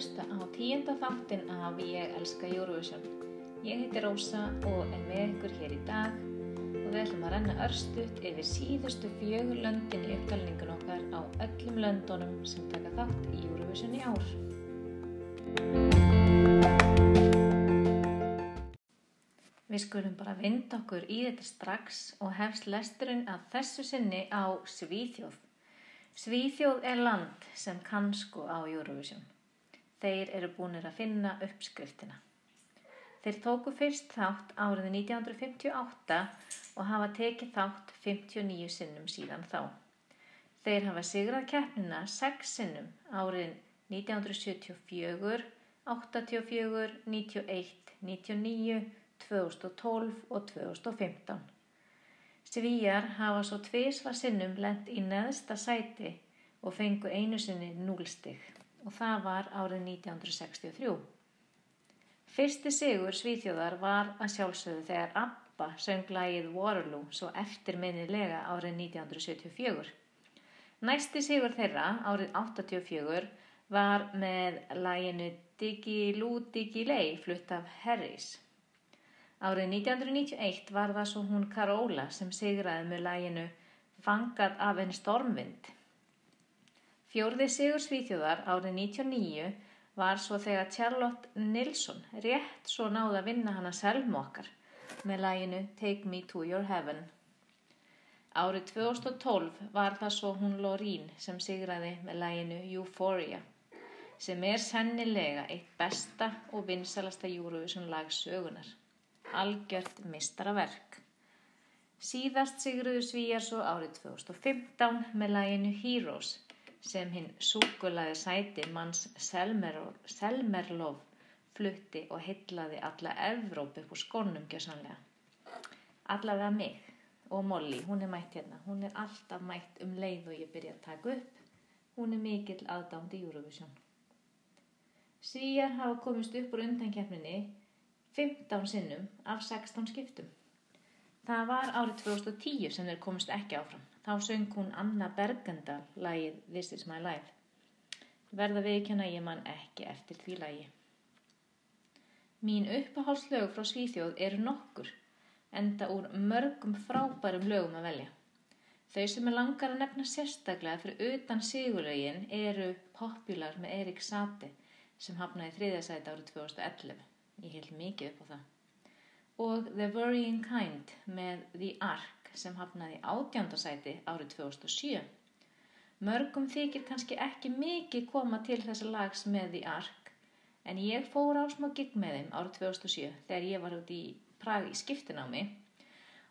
hlusta á tíunda þáttin af Ég elska Eurovision. Ég heiti Rósa og er með ykkur hér í dag og við ætlum að renna örstuðt yfir síðustu fjögur löndin í upptalningun okkar á öllum löndunum sem taka þátt í Eurovision í ár. Við skulum bara vinda okkur í þetta strax og hefst lesturinn að þessu sinni á Svíþjóð. Svíþjóð er land sem kann sko á Eurovision. Þeir eru búinir að finna uppskriftina. Þeir tóku fyrst þátt árið 1958 og hafa tekið þátt 59 sinnum síðan þá. Þeir hafa sigrað keppnina 6 sinnum árið 1974, 84, 91, 99, 2012 og 2015. Svíjar hafa svo tvísva sinnum lent í neðsta sæti og fengu einu sinni núlstig og það var árið 1963. Fyrsti sigur Svíþjóðar var að sjálfsögðu þegar ABBA söng lagið Waterloo svo eftirminnilega árið 1974. Næsti sigur þeirra árið 84 var með laginu Diggi Lú Diggi Lei flutt af Harris. Árið 1991 var það svo hún Carola sem sigraði með læginu Fangad af en stormvind. Fjórði sigur Svíþjóðar árið 1999 var svo þegar Charlotte Nilsson rétt svo náði að vinna hana selmu okkar með læginu Take Me To Your Heaven. Árið 2012 var það svo hún Lorín sem sigraði með læginu Euphoria sem er sennilega eitt besta og vinsalasta Eurovision lag sögunar algjört mistaraverk. Síðast sigruðu svíjar svo árið 2015 með læginu Heroes sem hinn súkulaði sæti manns Selmerlov flutti og heitlaði alla Evróp upp úr skónum gjössanlega. Allavega mig og Molly, hún er mætt hérna, hún er alltaf mætt um leið og ég byrja að taka upp. Hún er mikill aðdándi Eurovision. Svíjar hafa komist upp úr undankjafninni 15 sinnum af 16 skiptum. Það var árið 2010 sem þeir komist ekki áfram. Þá söng hún Anna Bergendal lagið This is my life. Verða viðkjöna ég man ekki eftir því lagi. Mín uppahálslög frá Svíþjóð eru nokkur, enda úr mörgum frábærum lögum að velja. Þau sem er langar að nefna sérstaklega fyrir utan sigurlegin eru Popular með Erik Sati sem hafnaði þriðasæti árið 2011 ég held mikið upp á það og The Worrying Kind með The Ark sem hafnaði átjándarsæti árið 2007 mörgum þykir kannski ekki mikið koma til þessa lags með The Ark en ég fór á smá gig með þeim árið 2007 þegar ég var út í Prag í skiptinámi.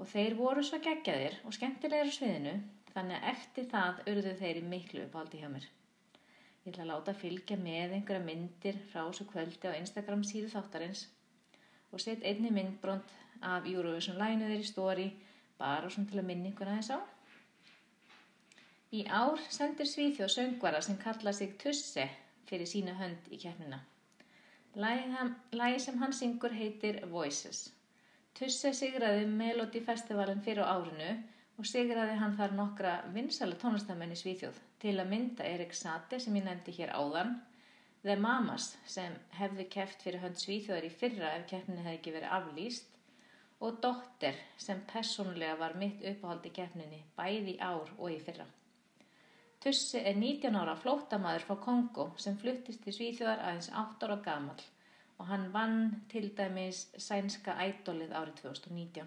Og þeir voru svo geggjaðir og skemmtilegur sviðinu þannig að eftir það urðu þeir í miklu uppáldi hjá mér. Ég ætla að láta fylgja með einhverja myndir frá þessu kvöldi á Instagram síðu þáttarins og set einni myndbrond af Eurovision lænu þeirri stóri bara svona til að minni einhverja þess á. Í ár sendir Svíþjóð söngvara sem kalla sig Tusse fyrir sína hönd í keppnina. Lægi sem hann syngur heitir Voices. Tusse sigraði Melody Festivalin fyrir árinu og sigraði hann þar nokkra vinsala tónlistamenn í Svíþjóð til að mynda Erik Sate sem ég nefndi hér áðan The Mamas sem hefði keft fyrir hönd Svíþjóðar í fyrra ef keppninni hefði ekki verið aflýst og Dotter sem personlega var mitt uppáhald í keppninni bæði ár og í fyrra. Tussi er 19 ára flótamaður frá Kongo sem fluttist í Svíþjóðar aðeins 8 ára gamal og hann vann til dæmis sænska ædolið árið 2019.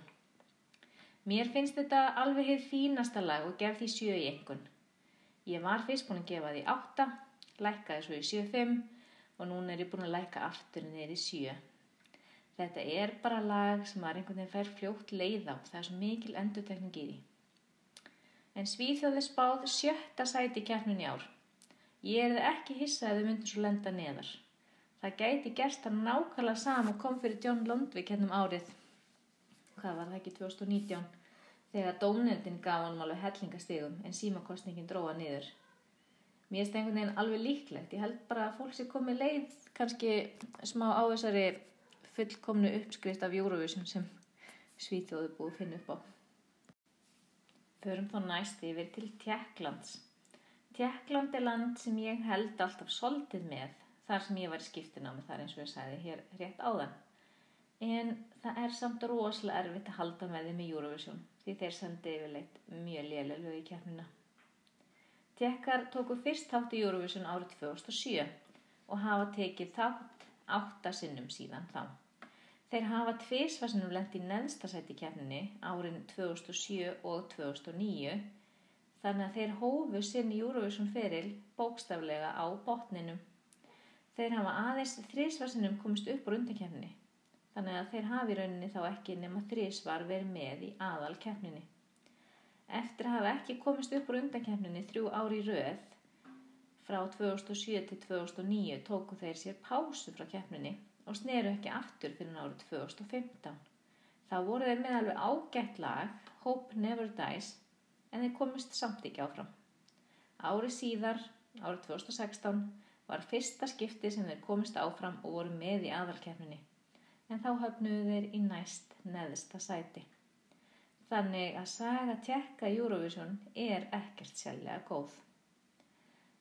Mér finnst þetta alveg hefð fínasta lag og gef því sjö í engun. Ég var fyrst búin að gefa því átta, lækkaði svo í sjö fimm og núna er ég búin að lækka aftur neyri sjö. Þetta er bara lag sem var einhvern veginn fær fljótt leið á, það er svo mikil endurtekning í því. En Svíþjóði spáð sjötta sæti í kjærnun í ár. Ég er það ekki hissað að þau myndur svo lenda neðar. Það gæti gerst að nákvæmlega sama kom fyrir John Lundvik hennum árið hvað var það ekki 2019 þegar dómnendin gaf hann alveg hellingastegum en símakostningin dróða niður mér er stengun einn alveg líklegt ég held bara að fólk sé komið leið kannski smá á þessari fullkomnu uppskrift af Eurovision sem Svíþjóðu búið finna upp á Förum þá næst yfir til Tjekklands Tjekkland er land sem ég held alltaf soldið með þar sem ég var í skiptinámi þar eins og ég sagði hér rétt áðan. En það er samt rosalega erfitt að halda með þeim í Eurovision því þeir sendi yfirleitt mjög lélega í kjærnina. Tjekkar tóku fyrst þátt í Eurovision árið 2007 og hafa tekið þátt átta sinnum síðan þá. Þeir hafa tvísvarsinum lengt í neðstasæti kjærninni árin 2007 og 2009 þannig að þeir hófu sinn Eurovision feril bókstaflega á botninum. Þeir hafa aðeins þrísvarsinum komist upp úr undankjæfninni, þannig að þeir hafi rauninni þá ekki nema þrísvar verið með í aðal kjæfninni. Eftir að hafa ekki komist upp úr undankjæfninni þrjú ári rauð, frá 2007 til 2009 tóku þeir sér pásu frá kjæfninni og sneru ekki aftur fyrir árið 2015. Þá voru þeir með alveg ágætt lag, Hope Never Dies, en þeir komist samt ekki áfram. Ári síðar, árið 2016, var fyrsta skipti sem þeir komist áfram og voru með í aðalkefninni en þá höfnuðu þeir í næst neðsta sæti. Þannig að saga tjekka Eurovision er ekkert sjálflega góð.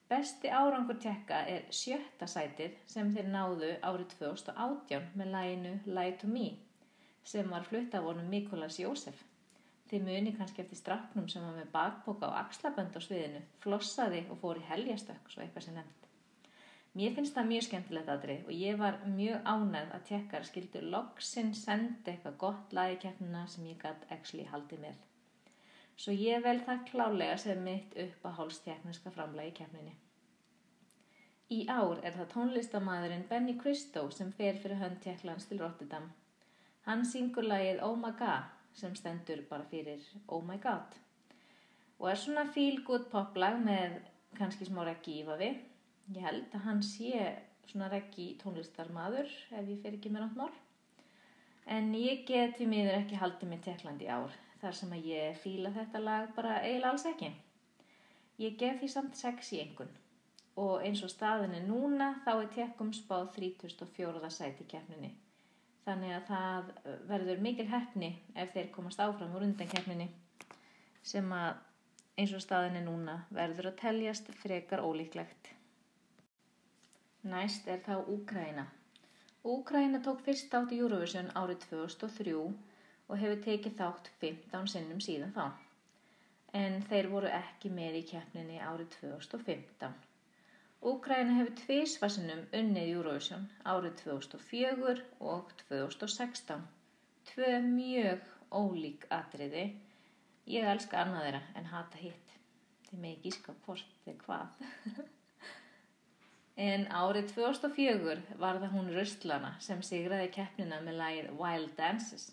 Besti árangur tjekka er sjötta sætið sem þeir náðu árið 2018 með læginu Lie to Me sem var flutt af honum Mikolas Jósef. Þið muni kannski eftir strafnum sem var með bakboka og axlabönd á sviðinu, flossaði og fór í helgjastökk, svo eitthvað sem nefnd. Mér finnst það mjög skemmtilegt aðri og ég var mjög ánægð að tekkar skildu loksinn sendi eitthvað gott lag í keppnuna sem ég gæti actually haldið með. Svo ég vel það klálega sem mitt upp að hálst tekniska framlega í keppninni. Í ár er það tónlistamæðurinn Benny Cristo sem fer fyrir hönd Tjekklands til Rotterdam. Hann syngur lagið Oh My God sem stendur bara fyrir Oh My God og er svona feel good poplag með kannski smá reggi ífavi Ég held að hann sé svona reggi tónlistarmadur ef ég fer ekki með nátt mál. En ég get því miður ekki haldið með Teklandi ár þar sem að ég fíla þetta lag bara eiginlega alls ekki. Ég gef því samt sex í engun og eins og staðinni núna þá er Tekum spáð 3004. sæti keppninni. Þannig að það verður mikil hefni ef þeir komast áfram úr undan keppninni sem að eins og staðinni núna verður að teljast frekar ólíklegt. Næst er þá Úkraina. Úkraina tók fyrst átt í Eurovision árið 2003 og hefur tekið þátt 15 sinnum síðan þá. En þeir voru ekki með í keppninni árið 2015. Úkraina hefur tvísvarsinnum unnið Eurovision árið 2004 og 2016. Tvö mjög ólík atriði. Ég elska annað þeirra en hata hitt. Þið með ekki íska hvort þið hvað. En árið 2004 var það hún Rustlana sem sigraði keppnina með lægið Wild Dances.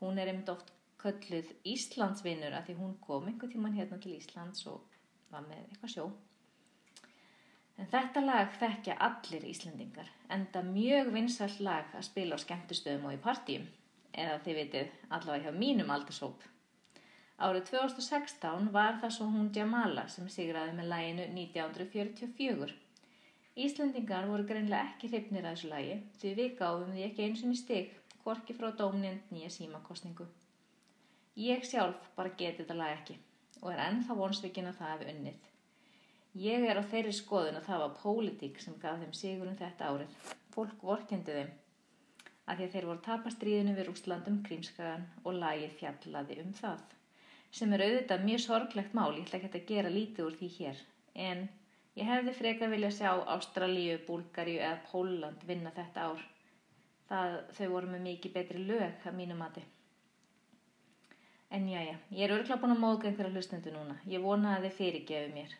Hún er einmitt oft kölluð Íslandsvinnur að því hún kom einhver tíman hérna til Íslands og var með eitthvað sjó. En þetta lag þekkja allir Íslandingar, enda mjög vinsall lag að spila á skemmtustöðum og í partíum, eða þið vitið allavega hjá mínum aldursóp. Árið 2016 var það svo hún Jamala sem sigraði með læginu 1944. Íslendingar voru greinlega ekki hrifnir að þessu lagi því við gáðum því ekki eins og stig hvorki frá dómnind nýja símakostningu. Ég sjálf bara geti þetta lag ekki og er ennþá vonsvikinn að það hefði unnið. Ég er á þeirri skoðun að það var pólitík sem gaf þeim sigurinn þetta árið. Fólk vorkendi þeim að því að þeir voru tapastríðinu við Rúslandum krímskagan og lagið fjallaði um það. Sem er auðvitað mjög sorglegt mál, ég ætla ekki að gera lítið úr því hér, en Ég hefði frekar vilja sjá Ástralíu, Búlgaríu eða Póland vinna þetta ár. Það, þau voru með mikið betri lög að mínu mati. En já, já, ég er örgulega búin að móka einhverja hlustendu núna. Ég vona að þið fyrirgefu mér.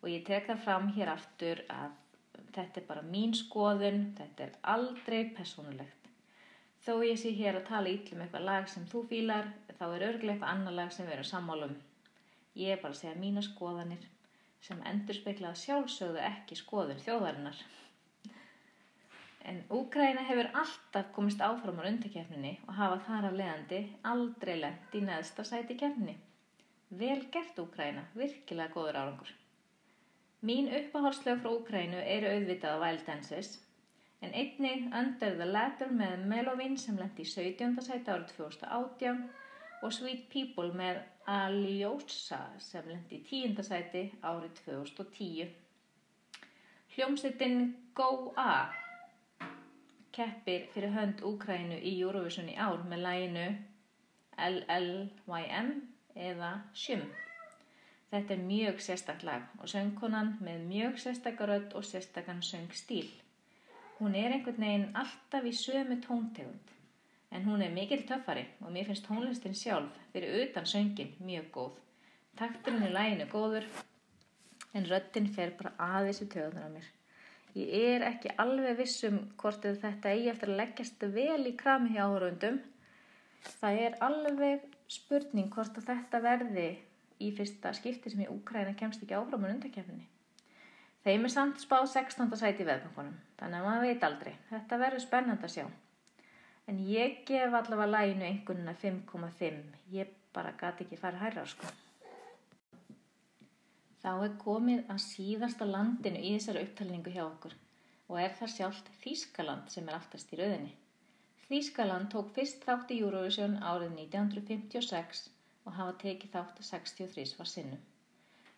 Og ég tek það fram hér aftur að þetta er bara mín skoðun, þetta er aldrei personulegt. Þó ég sé hér að tala ítlum eitthvað lag sem þú fílar, þá er örgulega eitthvað annar lag sem við erum sammálum. Ég er bara að segja mína skoðanir sem endur speiklaða sjálfsögðu ekki skoðun þjóðarinnar. En Úgræna hefur alltaf komist áfram á undirkjafninni og hafa þar af leiðandi aldrei lengt í neðsta sæti kjafninni. Vel gert Úgræna, virkilega góður árangur. Mín uppáhaldslög frá Úgrænu eru auðvitað á Wild Dances, en einnig Under the Ladder með Melovin sem lendi í 17. sæti árið 2018 og Sweet People með Aljósa sem lendi í tíundasæti árið 2010. Hljómsveitin Go-A keppir fyrir hönd Úkrænu í Eurovision í ár með læginu LLYM eða Sjum. Þetta er mjög sérstak lag og söngkonan með mjög sérstakar öll og sérstakann söngstíl. Hún er einhvern veginn alltaf í sömu tóntegund en hún er mikil töffari og mér finnst tónlistin sjálf fyrir utan söngin mjög góð. Takturinn í læginu góður en röttin fer bara aðeins í töðunar á mér. Ég er ekki alveg vissum hvort þetta eigi eftir að leggjast vel í krami hjá áhörundum. Það er alveg spurning hvort þetta verði í fyrsta skipti sem í Úkræna kemst ekki áfram á undakefninni. Þeim er samt spáð 16. sæti í veðbankunum, þannig að maður veit aldrei. Þetta verður spennand að sjá. En ég gef allavega læginu einhvernuna 5,5. Ég bara gati ekki fara hærra sko. Þá er komið að síðasta landinu í þessari upptalningu hjá okkur og er það sjálft Þýskaland sem er aftast í rauðinni. Þýskaland tók fyrst þátt í Eurovision árið 1956 og hafa tekið þátt 63 var sinnum.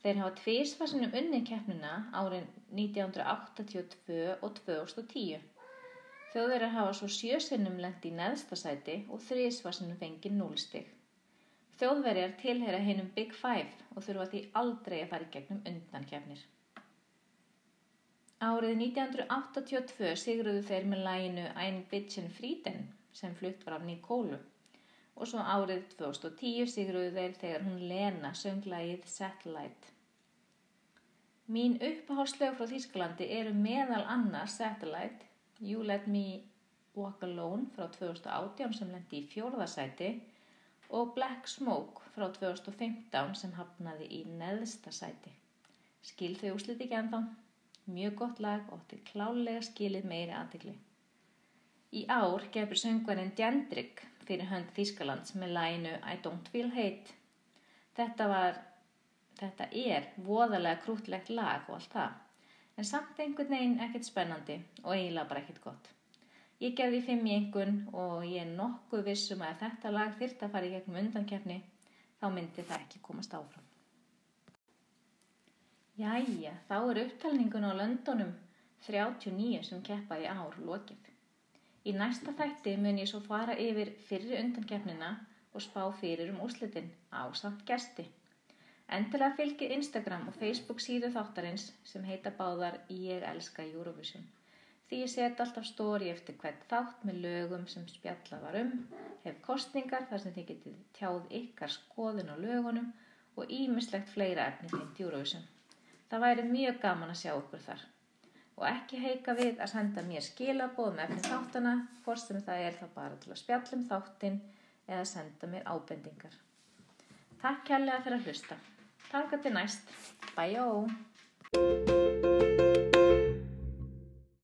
Þeir hafa tvísvarsinum unni keppnuna árið 1982 og 2010. Þjóðverðar hafa svo sjösinnum lengt í neðstasæti og þrísvarsinum fengið núlstig. Þjóðverjar tilheyra hinnum Big Five og þurfa því aldrei að fara í gegnum undankefnir. Árið 1982 sigruðu þeir með læginu Ein Bitchen Frieden sem flutt var af Nikólu og svo árið 2010 sigruðu þeir þegar hún Lena söng lægið Satellite. Mín uppáháslög frá Þýskalandi eru meðal annars Satellite, You Let Me Walk Alone frá 2018 sem lendi í fjórðasæti og Black Smoke frá 2015 sem hafnaði í neðsta sæti. Skil þau úslit ekki ennþá? Mjög gott lag og til klálega skilið meiri aðtikli. Í ár gefur söngvarinn Djendrik fyrir hönd Þískalands með læginu I Don't Feel Hate. Þetta var, þetta er voðalega krútlegt lag og allt það, en samt einhvern veginn ekkert spennandi og eiginlega bara ekkert gott. Ég gefði fimm í engun og ég er nokkuð vissum að þetta lag þyrrt að fara í gegnum undankefni, þá myndi það ekki komast áfram. Jæja, þá er upptalningun á löndunum 39 sem keppa í ár lokið. Í næsta þætti mun ég svo fara yfir fyrir undankefnina og spá fyrir um úslitin á samt gæsti. Endilega fylgir Instagram og Facebook síðu þáttarins sem heita báðar Ég elska Eurovision. Því ég set alltaf stóri eftir hvert þátt með lögum sem spjalla var um, hef kostningar þar sem þið getið tjáð ykkar skoðun á lögunum og ímislegt fleira efni tengt Eurovision. Það væri mjög gaman að sjá okkur þar. Og ekki heika við að senda mér skilabóð með efni þáttana, hvort sem það er þá bara til að spjalla um þáttin eða senda mér ábendingar. Takk kærlega fyrir að hlusta. Takk til næst. Bæjó!